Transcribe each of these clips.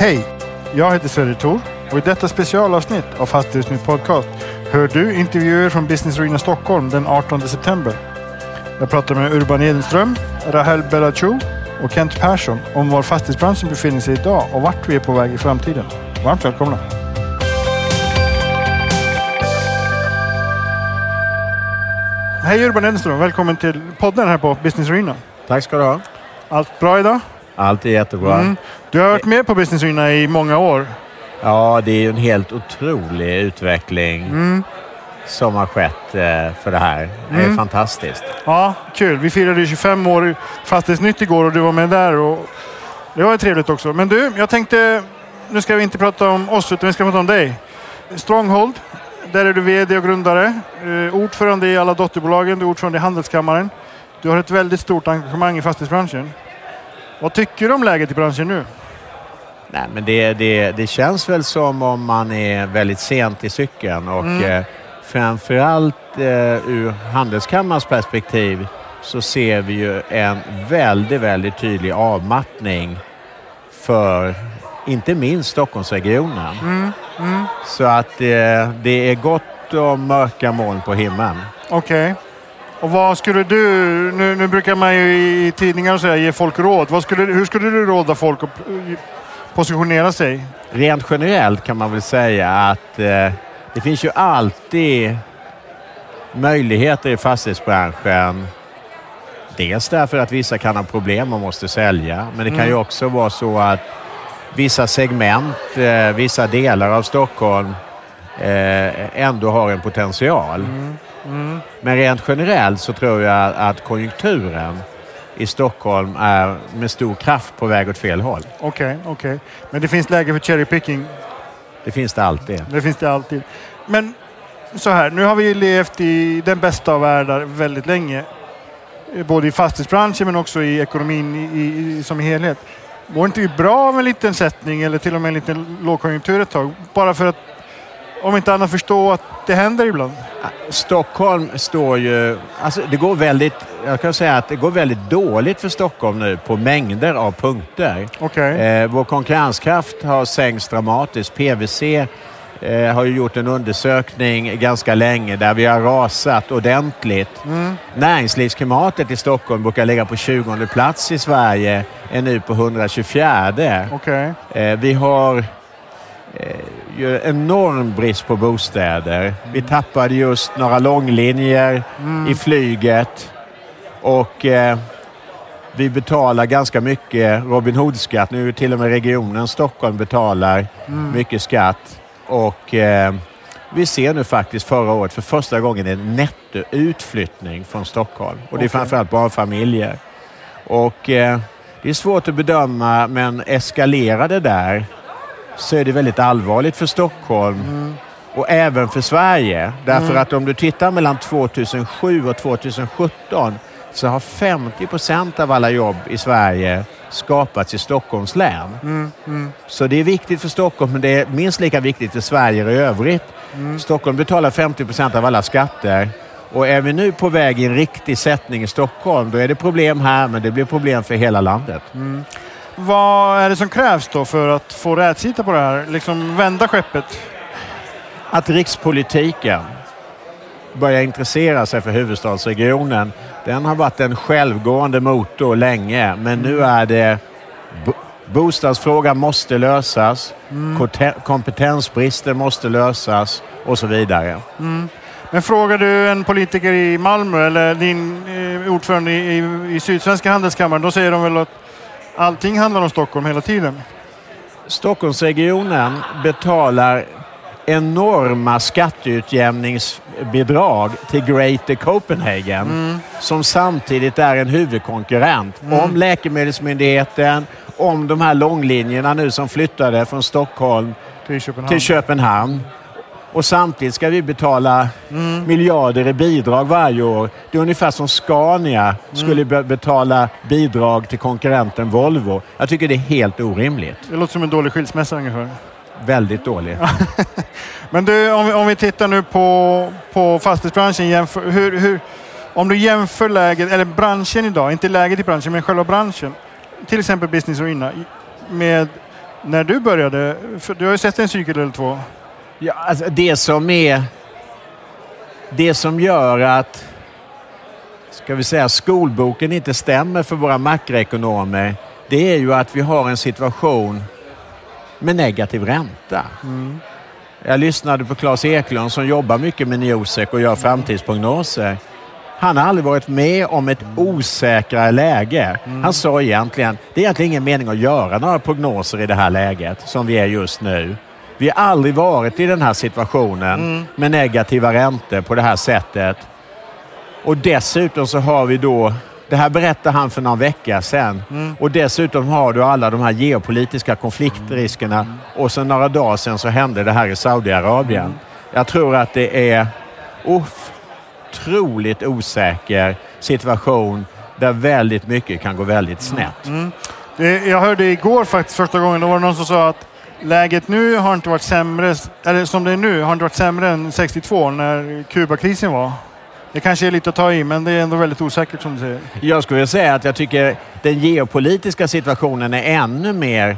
Hej! Jag heter Sverre Thor och i detta specialavsnitt av Fastighetsnytt Podcast hör du intervjuer från Business Arena Stockholm den 18 september. Jag pratar med Urban Edenström, Rahel Bellachou och Kent Persson om var fastighetsbranschen befinner sig idag och vart vi är på väg i framtiden. Varmt välkomna! Hej Urban Edenström, välkommen till podden här på Business Arena. Tack ska du ha. Allt bra idag? Allt är jättebra. Mm. Du har varit med på Business Arena i många år. Ja, det är ju en helt otrolig utveckling Mm. som har skett eh, för det här. Det är Mm. fantastiskt. Ja, kul. Vi firade ju 25 år Fastighetsnytt igår och du var med där. Och det var ju trevligt också. Men du, jag tänkte... Nu ska vi inte prata om oss, utan vi ska prata om dig. Stronghold, där är du VD och grundare. Eh, ordförande i alla dotterbolagen, du är ordförande i Handelskammaren. Du har ett väldigt stort engagemang i fastighetsbranschen. Vad tycker du om läget i branschen nu? Nej, men det, det, det känns väl som om man är väldigt sent i cykeln och Mm. eh, framförallt eh, ur Handelskammarens perspektiv så ser vi ju en väldigt, väldigt tydlig avmattning för inte minst Stockholmsregionen. Mm. Mm. Så att eh, det är gott om mörka moln på himlen. Okej. Och vad skulle du... Nu, nu brukar man ju i tidningar och så här ge folk råd. Skulle, hur skulle du råda folk att eh, positionera sig? Rent generellt kan man väl säga att eh, det finns ju alltid möjligheter i fastighetsbranschen. Dels därför att vissa kan ha problem och måste sälja, men det kan ju också vara så att vissa segment, eh, vissa delar av Stockholm eh, ändå har en potential. Mm. Men rent generellt så tror jag att konjunkturen i Stockholm är med stor kraft på väg åt fel håll. Okej, okej. Men det finns läge för cherry picking. Det finns det alltid. Det finns det alltid. Men så här, nu har vi levt i den bästa av världar väldigt länge. Både i fastighetsbranschen men också i ekonomin i, i, som helhet. Vore inte vi bra med en liten sättning eller till och med en liten lågkonjunktur ett tag? Bara för att om inte annat förstå att det händer ibland. Stockholm står ju... Alltså det går väldigt... Jag kan säga att det går väldigt dåligt för Stockholm nu på mängder av punkter. Okej. Eh, vår konkurrenskraft har sänkts dramatiskt. PWC eh, har ju gjort en undersökning ganska länge där vi har rasat ordentligt. Mm. Näringslivsklimatet i Stockholm brukar ligga på 20 plats i Sverige, är nu på 124. Okej. Eh, vi har eh, ju enorm brist på bostäder. Vi tappade just några långlinjer i flyget. Och eh, vi betalar ganska mycket. Robin Hood-skatt. Nu till och med regionen Stockholm betalar mycket skatt. Och eh, vi ser nu faktiskt förra året för första gången en nettoutflyttning från Stockholm. Och det är framförallt barnfamiljer. Och eh, det är svårt att bedöma men eskalerar det där så är det väldigt allvarligt för Stockholm och även för Sverige. Därför att om du tittar mellan 2007 och 2017 så har 50 procent av alla jobb i Sverige skapats i Stockholms län. Mm. Mm. Så det är viktigt för Stockholm, men det är minst lika viktigt för Sverige i övrigt. Stockholm betalar 50 procent av alla skatter. Och är vi nu på väg i en riktig sättning i Stockholm, då är det problem här, men det blir problem för hela landet. Vad är det som krävs då för att få rätsida på det här? Liksom vända skeppet? att rikspolitiken börjar intressera sig för huvudstadsregionen. Den har varit en självgående motor länge, men nu är det bo- bostadsfrågan måste lösas, kote- kompetensbristen måste lösas och så vidare. Men frågar du en politiker i Malmö eller din eh, ordförande i, i, i Sydsvenska handelskammaren, då säger de väl att allting handlar om Stockholm hela tiden? Stockholmsregionen betalar enorma skatteutjämningsbidrag till Greater Copenhagen som samtidigt är en huvudkonkurrent om Läkemedelsmyndigheten, om de här långlinjerna nu som flyttade från Stockholm Till Köpenhamn? till Köpenhamn. Och samtidigt ska vi betala miljarder i bidrag varje år. Det är ungefär som Scania skulle be- betala bidrag till konkurrenten Volvo. Jag tycker det är helt orimligt. Det låter som en dålig skilsmässa ungefär. Väldigt dåligt. Men du, om vi, om vi tittar nu på, på fastighetsbranschen. Jämför, hur, hur, om du jämför läget, eller branschen idag, inte läget i branschen, men själva branschen. Till exempel Business Arena med när du började? Du har ju sett en cykel eller två. Ja, alltså det som är... Det som gör att ska vi säga, skolboken inte stämmer för våra makroekonomer, det är ju att vi har en situation med negativ ränta. Mm. Jag lyssnade på Claes Eklund som jobbar mycket med Newsec och gör framtidsprognoser. Han har aldrig varit med om ett osäkrare läge. Mm. Han sa egentligen, det är egentligen ingen mening att göra några prognoser i det här läget som vi är just nu. Vi har aldrig varit i den här situationen mm. med negativa räntor på det här sättet. Och dessutom så har vi då, det här berättade han för någon vecka sedan, mm. och dessutom har du alla de här geopolitiska konfliktriskerna mm. och så några dagar sedan så hände det här i Saudiarabien. Mm. Jag tror att det är otroligt osäker situation där väldigt mycket kan gå väldigt snett. Mm. Det, jag hörde igår faktiskt första gången, då var det någon som sa att läget nu har inte varit sämre, eller som det är nu, har inte varit sämre än 62 när Kubakrisen var. Det kanske är lite att ta i, men det är ändå väldigt osäkert som du säger. Jag skulle säga att jag tycker den geopolitiska situationen är ännu mer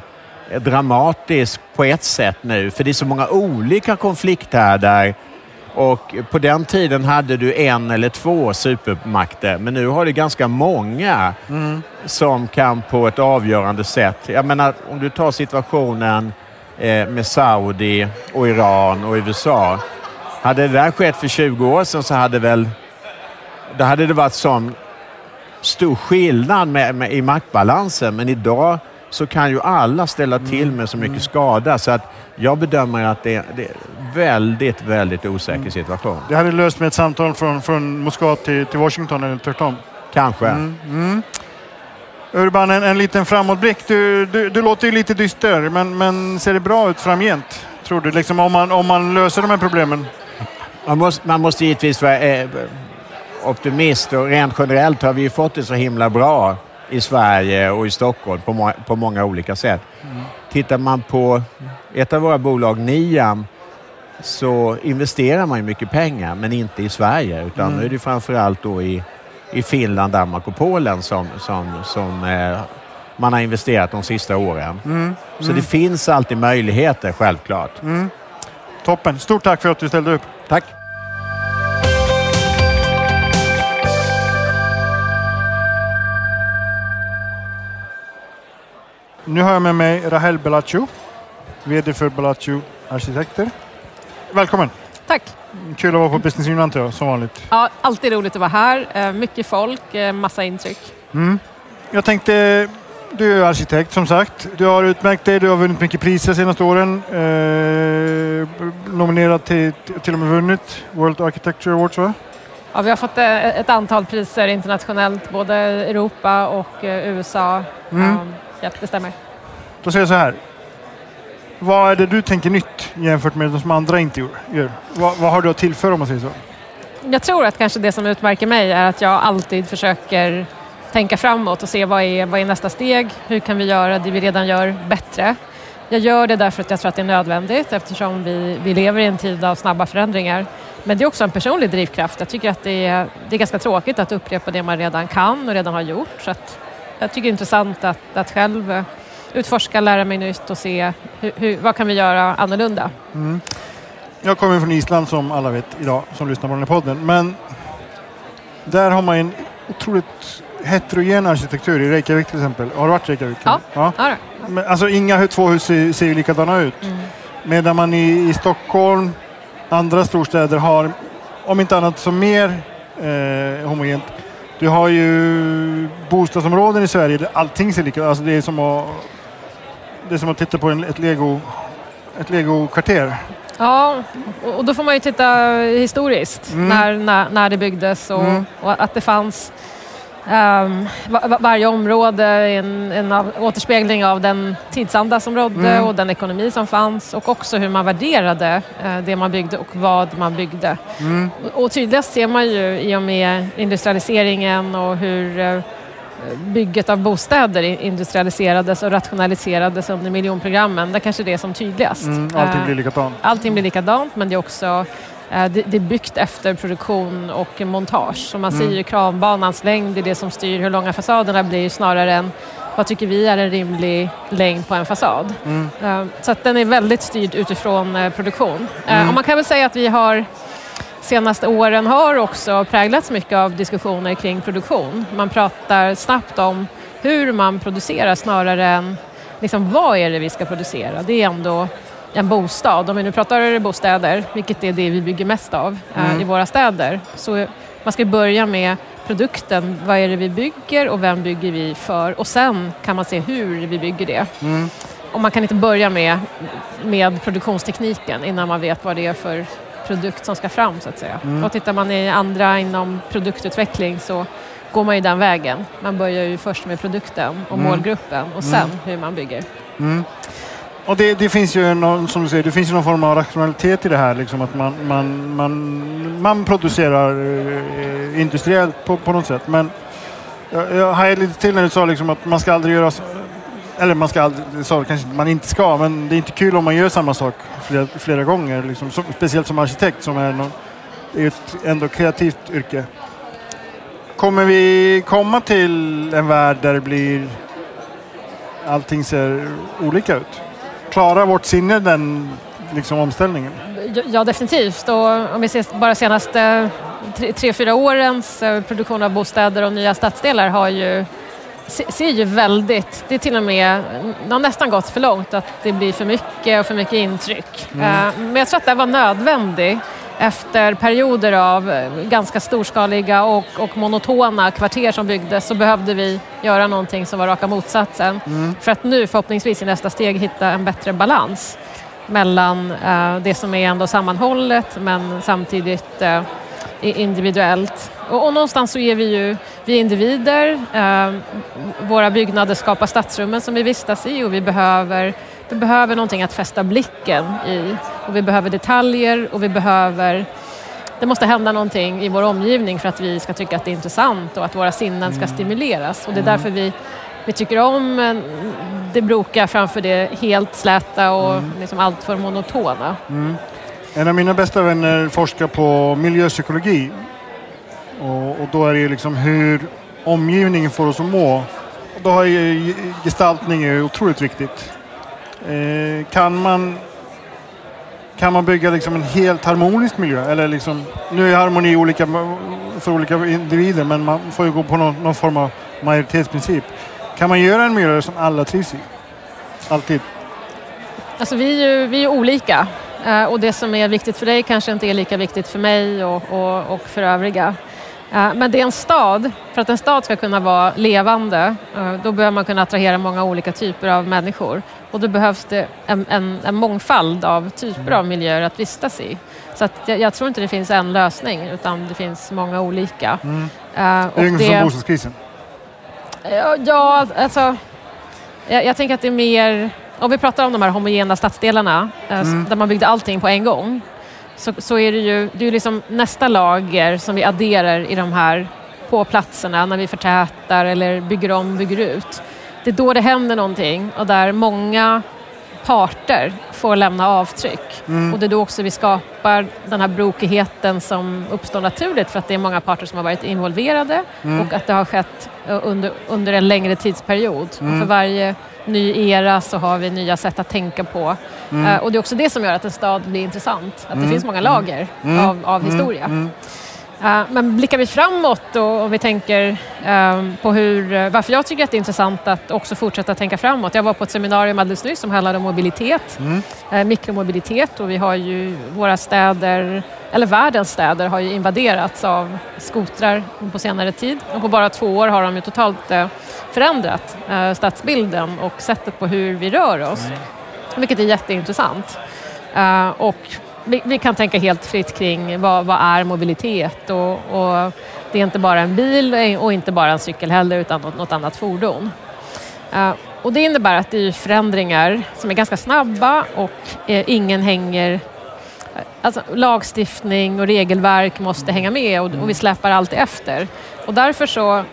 dramatisk på ett sätt nu, för det är så många olika konflikthärdar och på den tiden hade du en eller två supermakter, men nu har du ganska många mm. som kan på ett avgörande sätt... Jag menar, om du tar situationen med Saudi och Iran och USA. Hade det där skett för 20 år sedan så hade väl då hade det varit sån stor skillnad med, med, i maktbalansen. Men idag så kan ju alla ställa till med så mycket mm. skada. Så att jag bedömer att det, det är väldigt, väldigt osäker mm. situation. Det hade löst med ett samtal från, från Moskva till, till Washington eller tvärtom? Kanske. Mm. Mm. Urban, en, en liten framåtblick. Du, du, du låter ju lite dyster, men, men ser det bra ut framgent? Tror du, liksom, om, man, om man löser de här problemen? Man måste, man måste givetvis vara eh, optimist och rent generellt har vi fått det så himla bra i Sverige och i Stockholm på, må på många olika sätt. Mm. Tittar man på ett av våra bolag, Niam, så investerar man ju mycket pengar, men inte i Sverige. Utan mm. nu är det framförallt då i, i Finland, Danmark och Polen som, som, som eh, man har investerat de sista åren. Mm. Så det mm. finns alltid möjligheter, självklart. Mm. Toppen. Stort tack för att du ställde upp. Tack. Nu har jag med mig Rahel Bellaccio, VD för Bellaccio Arkitekter. Välkommen! Tack! Kul att vara på Business Union som vanligt. Ja, alltid roligt att vara här. Eh, mycket folk, eh, massa intryck. Mm. Jag tänkte, du är arkitekt som sagt. Du har utmärkt dig, du har vunnit mycket priser de senaste åren. Eh, nominerad till, till och med vunnit World Architecture Awards va? Ja, vi har fått eh, ett antal priser internationellt, både Europa och USA. Mm. Ja, det stämmer. Då säger jag så här. Vad är det du tänker nytt jämfört med det som andra inte gör? Vad, vad har du att tillföra om man säger så? Jag tror att kanske det som utmärker mig är att jag alltid försöker tänka framåt och se vad är, vad är nästa steg? Hur kan vi göra det vi redan gör bättre? Jag gör det därför att jag tror att det är nödvändigt eftersom vi, vi lever i en tid av snabba förändringar. Men det är också en personlig drivkraft. Jag tycker att det är, det är ganska tråkigt att upprepa det man redan kan och redan har gjort. Så att jag tycker det är intressant att, att själv utforska, lära mig nytt och se hur, hur, vad kan vi göra annorlunda. Mm. Jag kommer från Island som alla vet idag som lyssnar på den här podden. Men där har man en otroligt heterogen arkitektur i Reykjavik till exempel. Har du varit i Reykjavik? Ja, ja. ja. Men, alltså inga två hus ser, ser likadana ut. Mm. Medan man i, i Stockholm, andra storstäder har, om inte annat så mer eh, homogent. Du har ju bostadsområden i Sverige där allting ser likadant alltså Det är som att, det är som att titta på en, ett Lego ett Lego-kvarter. Ja, och då får man ju titta historiskt mm. när, när, när det byggdes och, mm. och att det fanns Um, varje område en, en av, återspegling av den tidsanda som rådde mm. och den ekonomi som fanns och också hur man värderade uh, det man byggde och vad man byggde. Mm. Och, och tydligast ser man ju i och med industrialiseringen och hur uh, bygget av bostäder industrialiserades och rationaliserades under miljonprogrammen. Det kanske det är som tydligast. Mm, allting blir likadant. Allting blir likadant men det är också Eh, det, är byggt efter produktion och montage. Så man mm. ser ju kranbanans längd, det är det som styr hur långa fasaderna blir snarare än vad tycker vi är en rimlig längd på en fasad. Eh, Så att den är väldigt styrd utifrån eh, produktion. Eh, Och man kan väl säga att vi har senaste åren har också präglats mycket av diskussioner kring produktion. Man pratar snabbt om hur man producerar snarare än liksom, vad är det vi ska producera. Det är ändå en bostad. Om vi nu pratar bostäder, vilket är det vi bygger mest av eh, i våra städer, så man ska börja med produkten. Vad är det vi bygger och vem bygger vi för? Och sen kan man se hur vi bygger det. Och man kan inte börja med, med produktionstekniken innan man vet vad det är för produkt som ska fram så att säga. Och tittar man i andra inom produktutveckling så går man ju den vägen. Man börjar ju först med produkten och målgruppen och sen hur man bygger. Och det, det finns ju någon, som du säger, det finns ju någon form av rationalitet i det här. Liksom att man, man, man, man producerar eh, industriellt på, på något sätt. Men jag, jag hajade lite till när du sa liksom att man ska aldrig göra... Eller man ska aldrig, så kanske inte man inte ska, men det är inte kul om man gör samma sak flera, flera gånger. Liksom. Så, speciellt som arkitekt som är, någon, är ett ändå kreativt yrke. Kommer vi komma till en värld där det blir allting ser olika ut? Klarar vårt sinne den liksom, omställningen? Ja, definitivt. Och om vi ser bara senaste tre, fyra årens eh, produktion av bostäder och nya stadsdelar har ju, ser ju väldigt, det är till och med, det har nästan gått för långt att det blir för mycket och för mycket intryck. Eh, Men jag tror att det var nödvändigt efter perioder av eh, ganska storskaliga och, och monotona kvarter som byggdes så behövde vi göra någonting som var raka motsatsen. För att nu förhoppningsvis i nästa steg hitta en bättre balans mellan eh, det som är ändå sammanhållet men samtidigt eh, individuellt. Och, och någonstans så är vi ju vi är individer. Eh, våra byggnader skapar stadsrummen som vi vistas i och vi behöver, vi behöver någonting att fästa blicken i. Och vi behöver detaljer och vi behöver det måste hända någonting i vår omgivning för att vi ska tycka att det är intressant och att våra sinnen ska stimuleras. Och det är därför vi, vi tycker om eh, det brokiga framför det helt släta och liksom allt för monotona. En av mina bästa vänner forskar på miljöpsykologi. Och, och då är det ju liksom hur omgivningen får oss att må. Och då har ju gestaltning är otroligt viktigt. Eh, kan man kan man bygga liksom en helt harmonisk miljö? Eller liksom, nu är harmoni olika för olika individer men man får ju gå på någon, någon form av majoritetsprincip. Kan man göra en miljö som alla trivs i? Alltid. Alltså vi är ju, vi är olika eh, och det som är viktigt för dig kanske inte är lika viktigt för mig och, och, och för övriga. Eh, Men det är en stad, för att en stad ska kunna vara levande eh, då behöver man kunna attrahera många olika typer av människor och då behövs det en, en, en mångfald av typer av miljöer att vistas i. Så att jag, jag tror inte det finns en lösning utan det finns många olika. Eh, Det är och ungefär som bostadskrisen. Ja, Ja, alltså... Jag, jag tänker att det är mer... Om vi pratar om de här homogena stadsdelarna s- där man byggde allting på en gång så, så är det ju det är liksom nästa lager som vi adderar i de här på platserna när vi förtätar eller bygger om, bygger ut. Det är då det händer någonting och där många parter får lämna avtryck. Och det är då också vi skapar den här brokigheten som uppstår naturligt för att det är många parter som har varit involverade och att det har skett eh, under, under en längre tidsperiod. Och för varje ny era så har vi nya sätt att tänka på. Eh, och det är också det som gör att en stad blir intressant. Att det finns många lager av, av historia. Eh, Men blickar vi framåt och, och vi tänker eh, på hur, varför jag tycker att det är intressant att också fortsätta tänka framåt. Jag var på ett seminarium alldeles nyss som handlade om mobilitet, eh, mikromobilitet och vi har ju våra städer, eller världens städer har ju invaderats av skotrar på senare tid och på bara två år har de ju totalt eh, förändrat stadsbilden och sättet på hur vi rör oss. Vilket är jätteintressant. Och vi, vi kan tänka helt fritt kring vad, vad är mobilitet och, och det är inte bara en bil och inte bara en cykel heller utan något, något annat fordon. Uh, och det innebär att det är förändringar som är ganska snabba och eh, ingen hänger eh, Alltså, lagstiftning och regelverk måste hänga med och, och vi släpar alltid efter. Och därför så,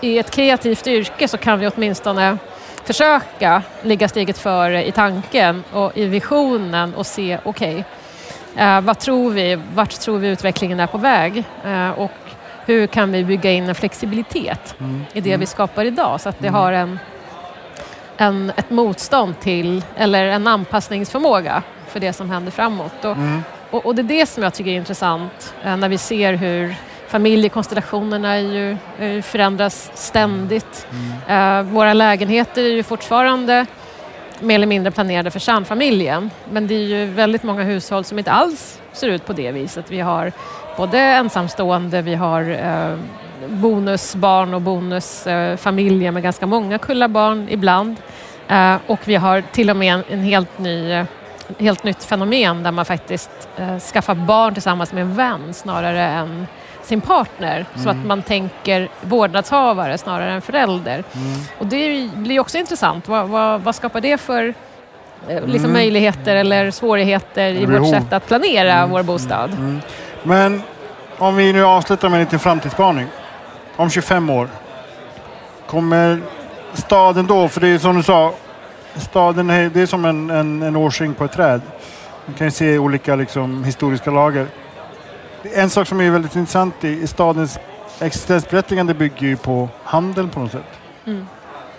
i ett kreativt yrke så kan vi åtminstone försöka ligga steget före i tanken och i visionen och se, okej, eh, vad tror vi, vart tror vi utvecklingen är på väg? Eh, och hur kan vi bygga in en flexibilitet i det vi skapar idag så att det har en, en, ett motstånd till eller en anpassningsförmåga för det som händer framåt. Och, Mm. och, och det är det som jag tycker är intressant eh, när vi ser hur familjekonstellationerna ju, förändras ständigt. Eh, våra lägenheter är ju fortfarande mer eller mindre planerade för kärnfamiljen. Men det är ju väldigt många hushåll som inte alls ser ut på det viset. Vi har både ensamstående, vi har eh, bonusbarn och bonusfamiljer med ganska många kullar barn ibland. Eh, och vi har till och med en, en helt ny helt nytt fenomen där man faktiskt eh, skaffar barn tillsammans med en vän snarare än sin partner. Så att man tänker vårdnadshavare snarare än förälder. Och det blir också intressant. Vad, vad, vad skapar det för eh, liksom möjligheter eller svårigheter i vårt sätt att planera vår bostad? Men om vi nu avslutar med en liten framtidsspaning. Om 25 år. Kommer staden då, för det är som du sa, staden är, det är som en, en, en årsring på ett träd. Man kan ju se olika liksom, historiska lager. En sak som är väldigt intressant i, i stadens existensberättigande bygger ju på handeln på något sätt. Mm.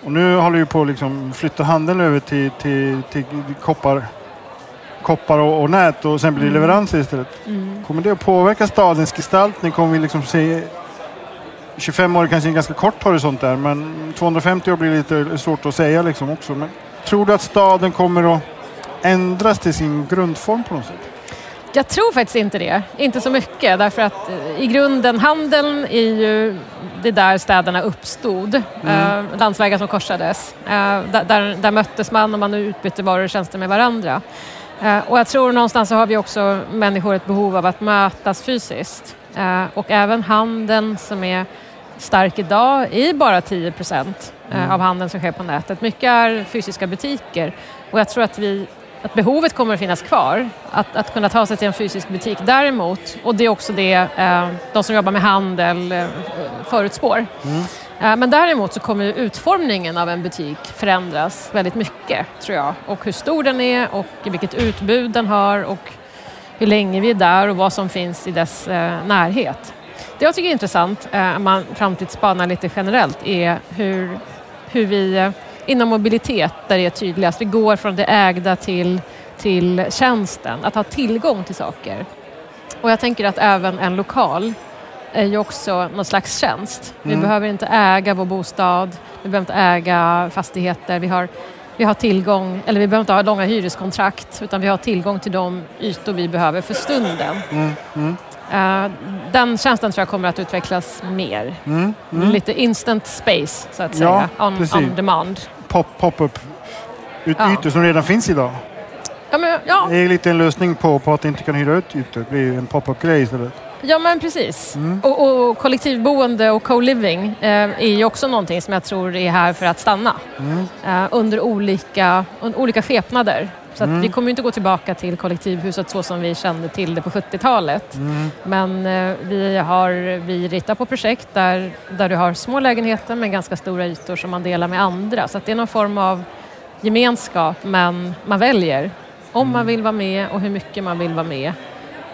Och nu håller ju på att liksom flytta handeln över till, till, till koppar, koppar och, och nät och sen blir det leveranser istället. Mm. Kommer det att påverka stadens gestaltning? Kommer vi liksom se 25 år kanske en ganska kort horisont där, men 250 år blir lite svårt att säga liksom också. Men tror du att staden kommer att ändras till sin grundform på något sätt? Jag tror faktiskt inte det. Inte så mycket därför att eh, i grunden handeln är ju det där städerna uppstod. Eh, landsvägar som korsades. Eh, där, där, möttes man och man utbytte varor och tjänster med varandra. Eh, och jag tror någonstans så har vi också människor ett behov av att mötas fysiskt. Eh, och även handeln som är stark idag är bara 10 procent eh, av handeln som sker på nätet. Mycket är fysiska butiker och jag tror att vi att behovet kommer att finnas kvar, att, att kunna ta sig till en fysisk butik. Däremot, och det är också det eh, de som jobbar med handel eh, förutspår. Eh, men däremot så kommer utformningen av en butik förändras väldigt mycket, tror jag. Och hur stor den är och vilket utbud den har och hur länge vi är där och vad som finns i dess eh, närhet. Det jag tycker är intressant, eh, om man framtidsspanar lite generellt, är hur, hur vi eh, inom mobilitet, där det är tydligast, vi går från det ägda till, till tjänsten, att ha tillgång till saker. Och jag tänker att även en lokal är ju också någon slags tjänst. Vi Mm. behöver inte äga vår bostad, vi behöver inte äga fastigheter, vi har, vi har tillgång, eller vi behöver inte ha långa hyreskontrakt, utan vi har tillgång till de ytor vi behöver för stunden. Mm, mm, Eh, den tjänsten tror jag kommer att utvecklas mer. mm, mm. Lite instant space, så att säga, on, on demand. Pop, pop-up Ja. ytor som redan finns idag. Ja men, ja, Det är lite en lösning på, på att inte kan hyra ut ytor. Det blir en pop-up-grej istället. Ja, men precis. Mm. Och, och kollektivboende och co-living eh, är ju också någonting som jag tror är här för att stanna. Mm. Eh, under olika, under olika skepnader. Så Mm. vi kommer inte gå tillbaka till kollektivhuset så som vi kände till det på 70-talet. Mm. Men eh, vi, har, vi ritar på projekt där, där du har små lägenheter med ganska stora ytor som man delar med andra. Så det är någon form av gemenskap, men man väljer om man vill vara med och hur mycket man vill vara med.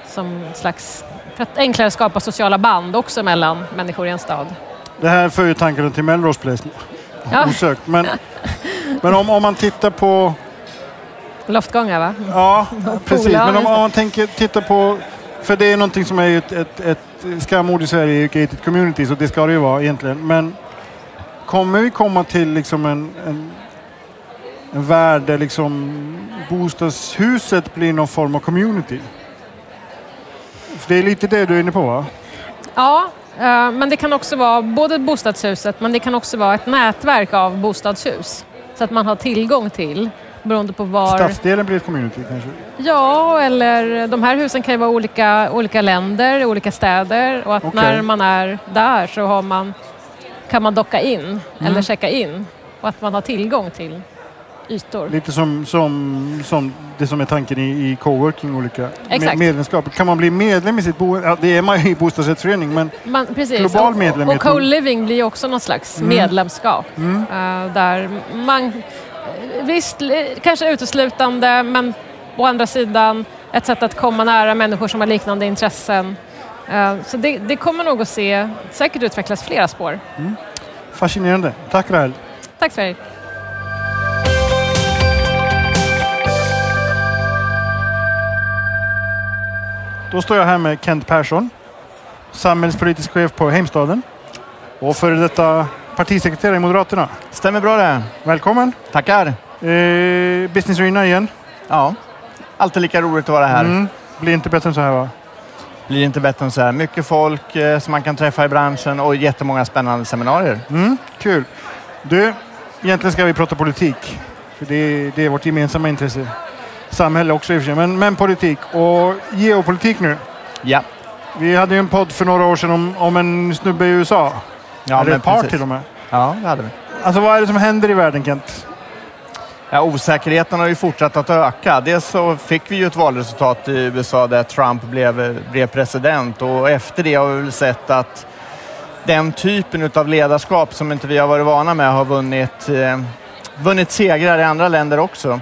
Som slags, för att enklare skapa sociala band också mellan människor i en stad. Det här för ju tankarna till Melrose Place. Ja. Osökt. Men, men om, om man tittar på... Loftgångar va? Ja, precis. Men om, om man tänker, tittar på... För det är någonting som är ett, ett, ett skamord i Sverige, gated communities, och det ska det ju vara egentligen. Men kommer vi komma till liksom en, en, en värld där liksom bostadshuset blir någon form av community? För det är lite det du är inne på va? Ja, eh, men det kan också vara både bostadshuset men det kan också vara ett nätverk av bostadshus. Så att man har tillgång till beroende på var... Stadsdelen blir ett community kanske? Ja, eller de här husen kan ju vara olika, olika länder, olika städer och att Okej. när man är där så har man, kan man docka in eller checka in och att man har tillgång till ytor. Lite som, som, som det som är tanken i, i coworking, olika Exakt. medlemskap. Kan man bli medlem i sitt boende? Ja, det är man ju i bostadsrättsförening, men Man, precis. Global medlem Och, och co-living blir ju också någon slags Mm. medlemskap. eh, där man, visst, kanske uteslutande, men å andra sidan ett sätt att komma nära människor som har liknande intressen. Eh, så det, det kommer nog att se, säkert utvecklas flera spår. fascinerande. Tack Rahel. Tack Fredrik. Då står jag här med Kent Persson, samhällspolitisk chef på Heimstaden och före detta partisekreterare i Moderaterna. Stämmer bra det. Välkommen! Tackar. Eh, Business Arena igen. Ja, alltid lika roligt att vara här. Mm. Blir inte bättre än så här va? Blir inte bättre än så här. Mycket folk eh, som man kan träffa i branschen och jättemånga spännande seminarier. Mm. Kul! Du, egentligen ska vi prata politik. För det, det är vårt gemensamma intresse. Samhälle också i och för sig, men, men politik. Och geopolitik nu. Ja, Vi hade ju en podd för några år sedan om, om en snubbe i USA. ja Eller ett par precis. till och med. Ja, det hade vi. Alltså vad är det som händer i världen Kent? Ja, osäkerheten har ju fortsatt att öka. Dels så fick vi ju ett valresultat i USA där Trump blev, blev president och efter det har vi väl sett att den typen av ledarskap som inte vi har varit vana med har vunnit, eh, vunnit segrar i andra länder också.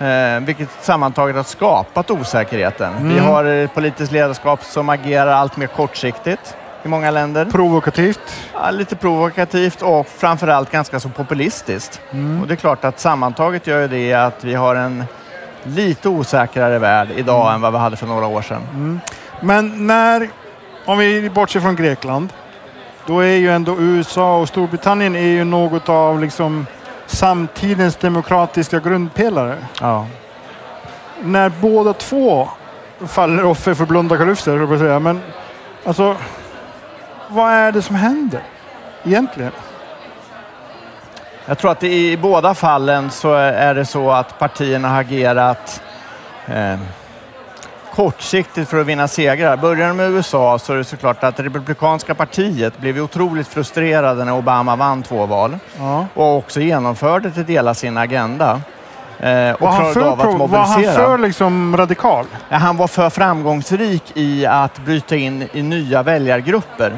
Eh, vilket sammantaget har skapat osäkerheten. Vi har ett politiskt ledarskap som agerar allt mer kortsiktigt i många länder. Provokativt. Ja, lite provokativt och framförallt ganska så populistiskt. Och det är klart att sammantaget gör det att vi har en lite osäkrare värld idag än vad vi hade för några år sedan. Men när, om vi bortser från Grekland, då är ju ändå USA och Storbritannien är ju något av liksom samtidens demokratiska grundpelare. Ja. När båda två faller offer för blonda kalufser, jag säga. Men alltså, vad är det som händer egentligen? Jag tror att i i båda fallen så är det så att partierna har agerat eh, kortsiktigt för att vinna segrar. Börjar med USA så är det såklart att Republikanska partiet blev otroligt frustrerade när Obama vann två val Ja. och också genomförde till delar sin agenda. Eh, och Var han för, av att var han för liksom radikal? Ja, Han var för framgångsrik i att bryta in i nya väljargrupper.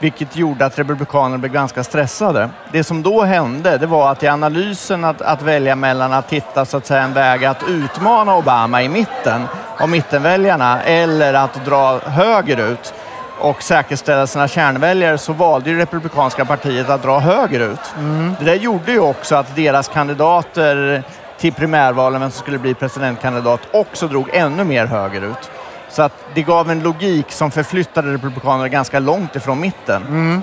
Vilket gjorde att Republikanerna blev ganska stressade. Det som då hände, det var att i analysen att, att välja mellan att hitta så att säga, en väg att utmana Obama i mitten av mittenväljarna eller att dra högerut och säkerställa sina kärnväljare så valde ju Republikanska partiet att dra högerut. Det där gjorde ju också att deras kandidater till primärvalen, vem som skulle bli presidentkandidat, också drog ännu mer högerut. Så att det gav en logik som förflyttade Republikanerna ganska långt ifrån mitten.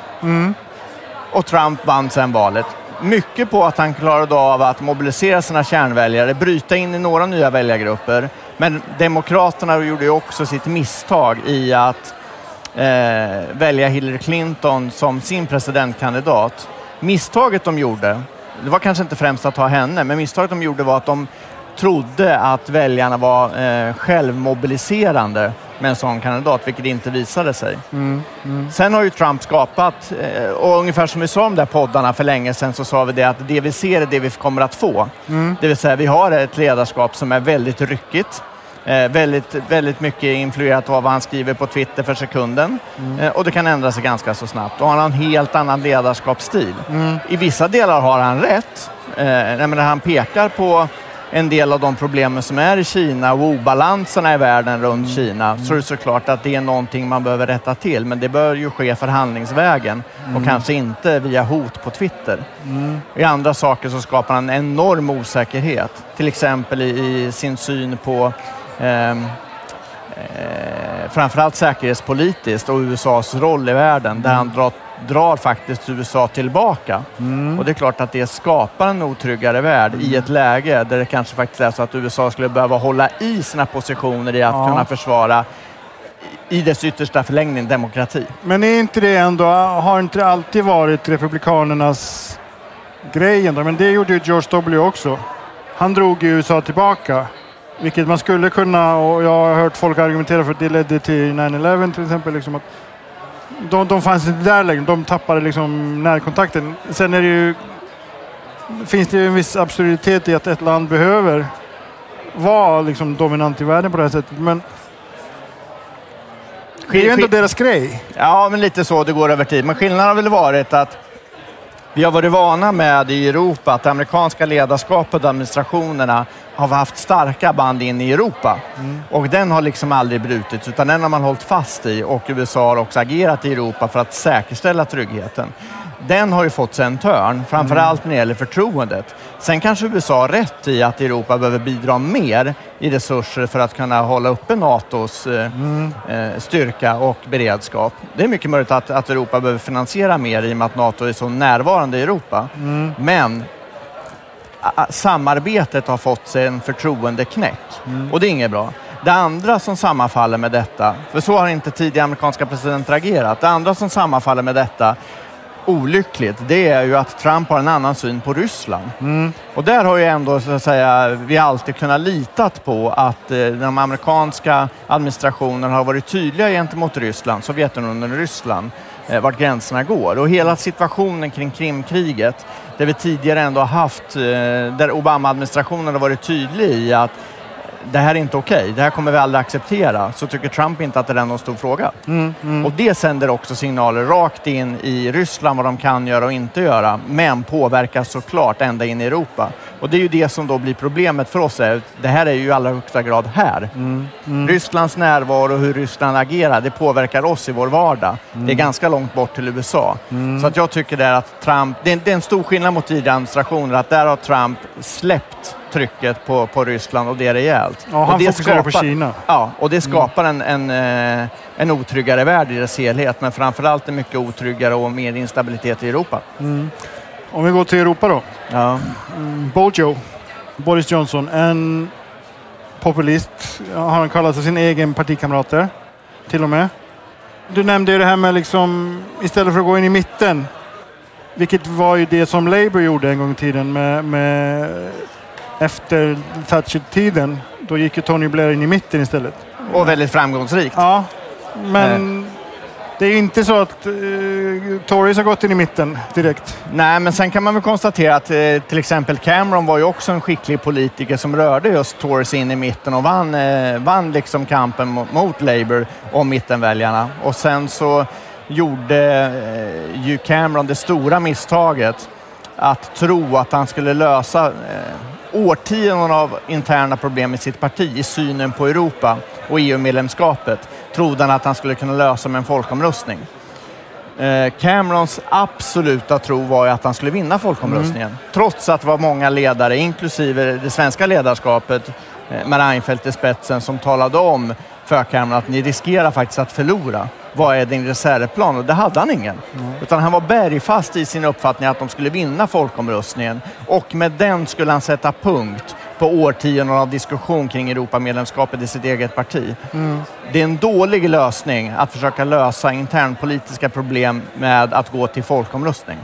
Och Trump vann sen valet. Mycket på att han klarade av att mobilisera sina kärnväljare, bryta in i några nya väljargrupper. Men Demokraterna gjorde också sitt misstag i att eh, välja Hillary Clinton som sin presidentkandidat. Misstaget de gjorde, det var kanske inte främst att ta henne, men misstaget de gjorde var att de trodde att väljarna var eh, självmobiliserande med en sån kandidat, vilket inte visade sig. Sen har ju Trump skapat, eh, och ungefär som vi sa om de där poddarna för länge sedan, så sa vi det att det vi ser är det vi kommer att få. Det vill säga, vi har ett ledarskap som är väldigt ryckigt. Eh, väldigt, väldigt mycket influerat av vad han skriver på Twitter för sekunden. Eh, och det kan ändra sig ganska så snabbt. Och han har en helt annan ledarskapsstil. I vissa delar har han rätt. Eh, han pekar på en del av de problemen som är i Kina och obalanserna i världen runt Kina så är det såklart att det är någonting man behöver rätta till. Men det bör ju ske förhandlingsvägen och kanske inte via hot på Twitter. I andra saker så skapar han en enorm osäkerhet. Till exempel i, i sin syn på ehm, eh, framförallt säkerhetspolitiskt och USAs roll i världen där han drar, drar faktiskt USA tillbaka. Och det är klart att det skapar en otryggare värld i ett läge där det kanske faktiskt är så att USA skulle behöva hålla i sina positioner i att Ja. kunna försvara i dess yttersta förlängning demokrati. Men är inte det ändå, har inte det alltid varit Republikanernas grej ändå? Men det gjorde ju George W också. Han drog ju USA tillbaka. Vilket man skulle kunna, och jag har hört folk argumentera för att det ledde till 9-11 till exempel. Liksom att de, de fanns inte där längre, de tappade liksom närkontakten. Sen är det ju, finns det ju en viss absurditet i att ett land behöver vara liksom dominant i världen på det här sättet. Men det är ju ändå deras grej. Ja, men lite så det går över tid. Men skillnaden har väl varit att vi har varit vana med i Europa att det amerikanska ledarskapet och administrationerna har haft starka band in i Europa. Och den har liksom aldrig brutits, utan den har man hållit fast i och USA har också agerat i Europa för att säkerställa tryggheten. den har ju fått sig en törn, framförallt när det gäller förtroendet. Sen kanske USA har rätt i att Europa behöver bidra mer i resurser för att kunna hålla uppe NATOs eh, styrka och beredskap. Det är mycket möjligt att, att Europa behöver finansiera mer i och med att NATO är så närvarande i Europa. Men a- a- samarbetet har fått sig en förtroendeknäck. Och det är inget bra. Det andra som sammanfaller med detta, för så har inte tidigare amerikanska presidenter agerat, det andra som sammanfaller med detta olyckligt, det är ju att Trump har en annan syn på Ryssland. Och där har ju ändå så att säga, vi alltid kunnat litat på att eh, de amerikanska administrationerna har varit tydliga gentemot Ryssland, Sovjetunionen och Ryssland, eh, vart gränserna går. Och hela situationen kring Krimkriget, där vi tidigare ändå haft, eh, där Obama-administrationen har varit tydlig i att det här är inte okej, det här kommer vi aldrig acceptera, så tycker Trump inte att det är någon stor fråga. Och det sänder också signaler rakt in i Ryssland vad de kan göra och inte göra, men påverkar såklart ända in i Europa. Och det är ju det som då blir problemet för oss. Är, det här är ju i allra högsta grad här. Rysslands närvaro och hur Ryssland agerar, det påverkar oss i vår vardag. Det är ganska långt bort till USA. Så att jag tycker det är att Trump, det är, det är en stor skillnad mot tidigare administrationer, att där har Trump släppt trycket på, på Ryssland och det är rejält. Ja, han och det fokuserar på Kina. Ja, och det skapar en, en, eh, en otryggare värld i dess helhet, men framförallt en mycket otryggare och mer instabilitet i Europa. Om vi går till Europa då. Ja. Bojo, Boris Johnson, en populist. Har han kallat sig sin egen partikamrater till och med. Du nämnde ju det här med liksom istället för att gå in i mitten. Vilket var ju det som Labour gjorde en gång i tiden med, med efter Thatcher-tiden. Då gick ju Tony Blair in i mitten istället. Och väldigt framgångsrikt. Ja, men det är ju inte så att eh, Tories har gått in i mitten direkt. Nej, men sen kan man väl konstatera att eh, till exempel Cameron var ju också en skicklig politiker som rörde just Tories in i mitten och vann, eh, vann liksom kampen mot, mot Labour om mittenväljarna. Och sen så gjorde eh, ju Cameron det stora misstaget att tro att han skulle lösa eh, årtionden av interna problem i sitt parti i synen på Europa och EU-medlemskapet trodde han att han skulle kunna lösa med en folkomröstning. Eh, Camerons absoluta tro var ju att han skulle vinna folkomröstningen. Trots att det var många ledare, inklusive det svenska ledarskapet, eh, med Reinfeldt i spetsen, som talade om för Cameron att ni riskerar faktiskt att förlora. Vad är din reservplan? Och det hade han ingen. Utan han var bergfast i sin uppfattning att de skulle vinna folkomröstningen och med den skulle han sätta punkt på årtionden av diskussion kring Europamedlemskapet i sitt eget parti. Det är en dålig lösning att försöka lösa internpolitiska problem med att gå till folkomröstning.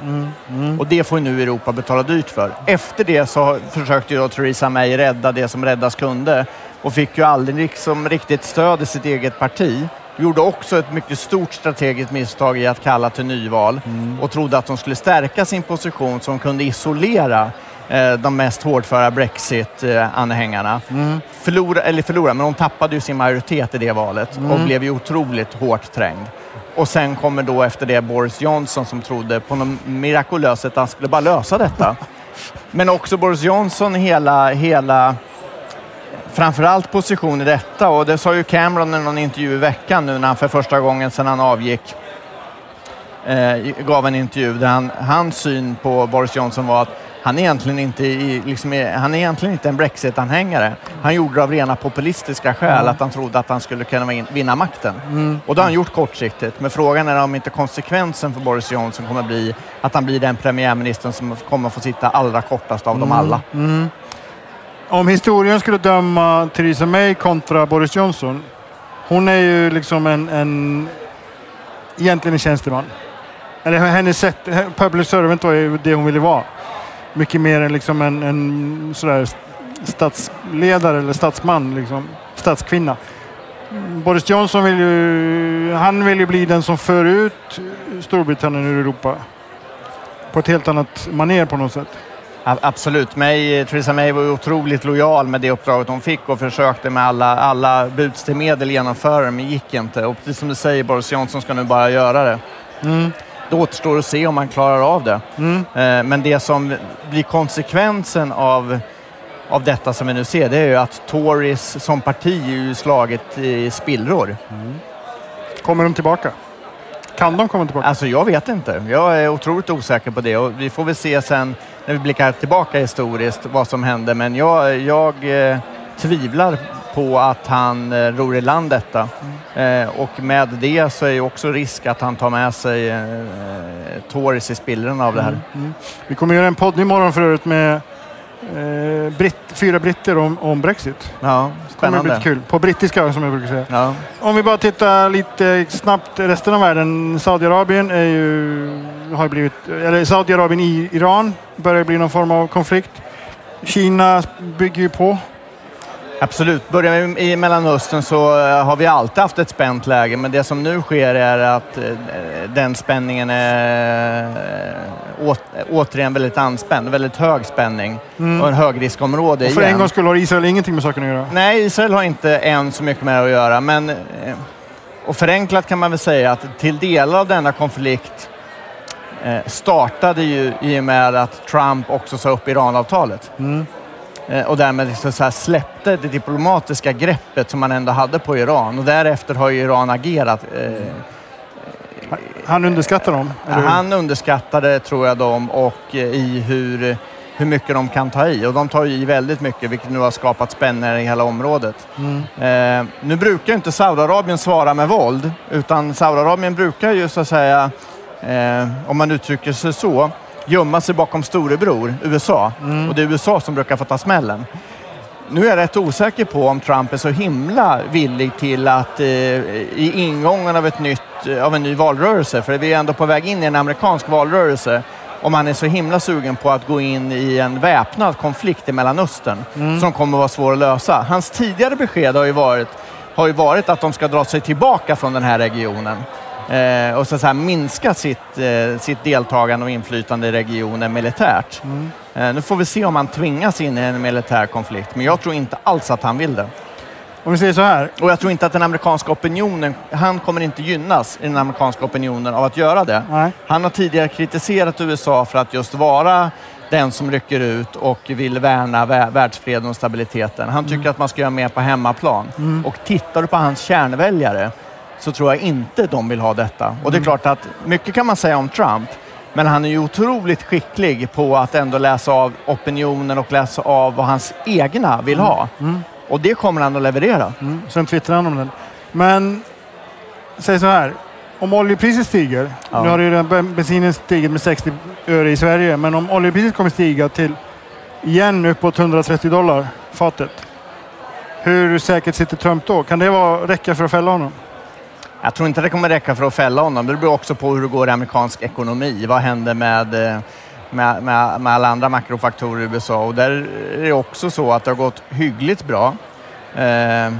Och det får nu Europa betala dyrt för. Efter det så försökte ju Theresa May rädda det som räddas kunde och fick ju aldrig liksom riktigt stöd i sitt eget parti. Gjorde också ett mycket stort strategiskt misstag i att kalla till nyval och trodde att de skulle stärka sin position som kunde isolera eh, de mest hårdföra Brexit-anhängarna. Förlora, eller förlora, men de tappade ju sin majoritet i det valet och blev ju otroligt hårt trängd. Och sen kommer då efter det Boris Johnson som trodde på något mirakulöst sätt att han skulle bara lösa detta. Men också Boris Johnson hela, hela framförallt position i detta och det sa ju Cameron i någon intervju i veckan nu när han för första gången sedan han avgick eh, gav en intervju där han, hans syn på Boris Johnson var att han egentligen inte, i, liksom, är- han är egentligen inte en Brexit-anhängare. Han gjorde det av rena populistiska skäl, att han trodde att han skulle kunna vin- vinna makten. Och det har han gjort kortsiktigt. Men frågan är om inte konsekvensen för Boris Johnson kommer bli att han blir den premiärministern som kommer få sitta allra kortast av dem alla. Om historien skulle döma Theresa May kontra Boris Johnson. Hon är ju liksom en, en egentligen en tjänsteman. Eller hennes sätt, public servant var ju det hon ville vara. Mycket mer än liksom en, en sådär statsledare eller statsman, liksom, statskvinna. Boris Johnson vill ju, han vill ju bli den som för ut Storbritannien ur Europa. På ett helt annat maner på något sätt. Absolut. May, Theresa May var otroligt lojal med det uppdraget hon fick och försökte med alla, alla buds till medel genomföra det, men gick inte. Och precis som du säger, Boris Johnson ska nu bara göra det. Det återstår att se om han klarar av det. Eh, Men det som blir konsekvensen av, av detta som vi nu ser, det är ju att Tories som parti är ju slaget i spillror. Kommer de tillbaka? Kan de komma tillbaka? Alltså jag vet inte. Jag är otroligt osäker på det och vi får väl se sen när vi blickar tillbaka historiskt vad som hände. Men jag, jag eh, tvivlar på att han eh, ror i land detta. Eh, och med det så är det också risk att han tar med sig eh, Tories i spillrorna av det här. Vi kommer göra en podd imorgon för övrigt med eh, britt, fyra britter om, om Brexit. Ja, Det kommer bli spännande. kul. På brittiska som jag brukar säga. Ja. Om vi bara tittar lite snabbt resten av världen. Saudiarabien är ju, har blivit, eller Saudiarabien i Iran börjar bli någon form av konflikt. Kina bygger ju på. Absolut. Börjar vi i Mellanöstern så eh, har vi alltid haft ett spänt läge, men det som nu sker är att eh, den spänningen är eh, åt, återigen väldigt anspänd. Väldigt hög spänning och en högriskområde Och för igen. en gång skulle har Israel ingenting med saken att göra. Nej, Israel har inte än så mycket med det att göra, men och förenklat kan man väl säga att till delar av denna konflikt startade ju i och med att Trump också sa upp Iranavtalet. Eh, och därmed så släppte det diplomatiska greppet som man ändå hade på Iran. Och därefter har ju Iran agerat. Eh, Han underskattar dem. han underskattade, tror jag, dem och eh, i hur, hur mycket de kan ta i. Och de tar ju i väldigt mycket, vilket nu har skapat spänningar i hela området. Eh, nu brukar inte Saudiarabien svara med våld, utan Saudiarabien brukar ju så att säga, eh, om man uttrycker sig så, gömma sig bakom storebror, USA. Och det är USA som brukar få ta smällen. Nu är jag rätt osäker på om Trump är så himla villig till att eh, i ingången av, ett nytt, av en ny valrörelse, för vi är ändå på väg in i en amerikansk valrörelse, om han är så himla sugen på att gå in i en väpnad konflikt i Mellanöstern som kommer att vara svår att lösa. Hans tidigare besked har ju varit, har ju varit att de ska dra sig tillbaka från den här regionen. Eh, och så att säga, minska sitt, eh, sitt deltagande och inflytande i regionen militärt. Eh, nu får vi se om han tvingas in i en militär konflikt, men jag tror inte alls att han vill det. Om vi säger så här. Och jag tror inte att den amerikanska opinionen, han kommer inte gynnas i den amerikanska opinionen av att göra det. Nej. Han har tidigare kritiserat USA för att just vara den som rycker ut och vill värna vä- världsfreden och stabiliteten. Han tycker att man ska göra mer på hemmaplan. Och tittar du på hans kärnväljare så tror jag inte de vill ha detta. Och det är klart att mycket kan man säga om Trump, men han är ju otroligt skicklig på att ändå läsa av opinionen och läsa av vad hans egna vill ha. Och det kommer han att leverera. Mm. Sen twittrar han om den. Men säg så här. Om oljepriset stiger. Ja. Nu har ju den ben- bensinen stigit med 60 öre i Sverige. Men om oljepriset kommer stiga till igen uppåt 130 dollar fatet. Hur säkert sitter Trump då? Kan det vara, räcka för att fälla honom? Jag tror inte det kommer räcka för att fälla honom. Det beror också på hur det går i amerikansk ekonomi. Vad händer med, eh, med, med, med alla andra makrofaktorer i USA? Och där är det också så att det har gått hyggligt bra. Eh,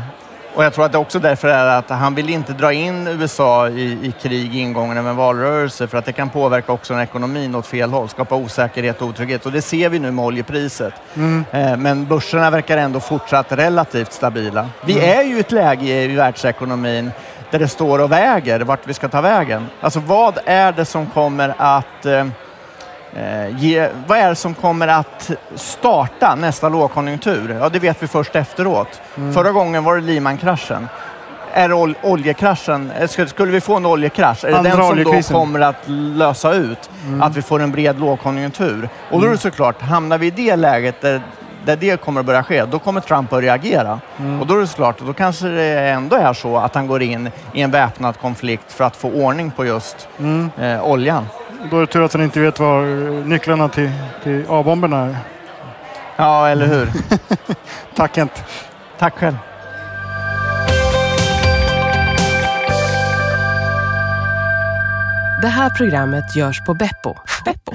och jag tror att det också därför är att han vill inte dra in USA i, i krig i ingången av en valrörelse för att det kan påverka också den ekonomin åt fel håll, skapa osäkerhet och otrygghet. Och det ser vi nu med oljepriset. Eh, Men börserna verkar ändå fortsatt relativt stabila. Vi är ju i ett läge i världsekonomin där det står och väger vart vi ska ta vägen. Alltså vad är det som kommer att eh, eh, ge, vad är det som kommer att starta nästa lågkonjunktur? Ja, det vet vi först efteråt. Förra gången var det Lehman-kraschen. Är ol- oljekraschen, eh, skulle, skulle vi få en oljekrasch, är det Andra den som då kommer att lösa ut att vi får en bred lågkonjunktur? Och då är det såklart, hamnar vi i det läget där, där det kommer att börja ske, då kommer Trump att reagera. Och då är det såklart, då kanske det ändå är så att han går in i en väpnad konflikt för att få ordning på just eh, oljan. Då är det tur att han inte vet var eh, nycklarna till, till A-bomberna är. Ja, eller hur? Tack Kent. Tack själv. Det här programmet görs på Beppo. Beppo.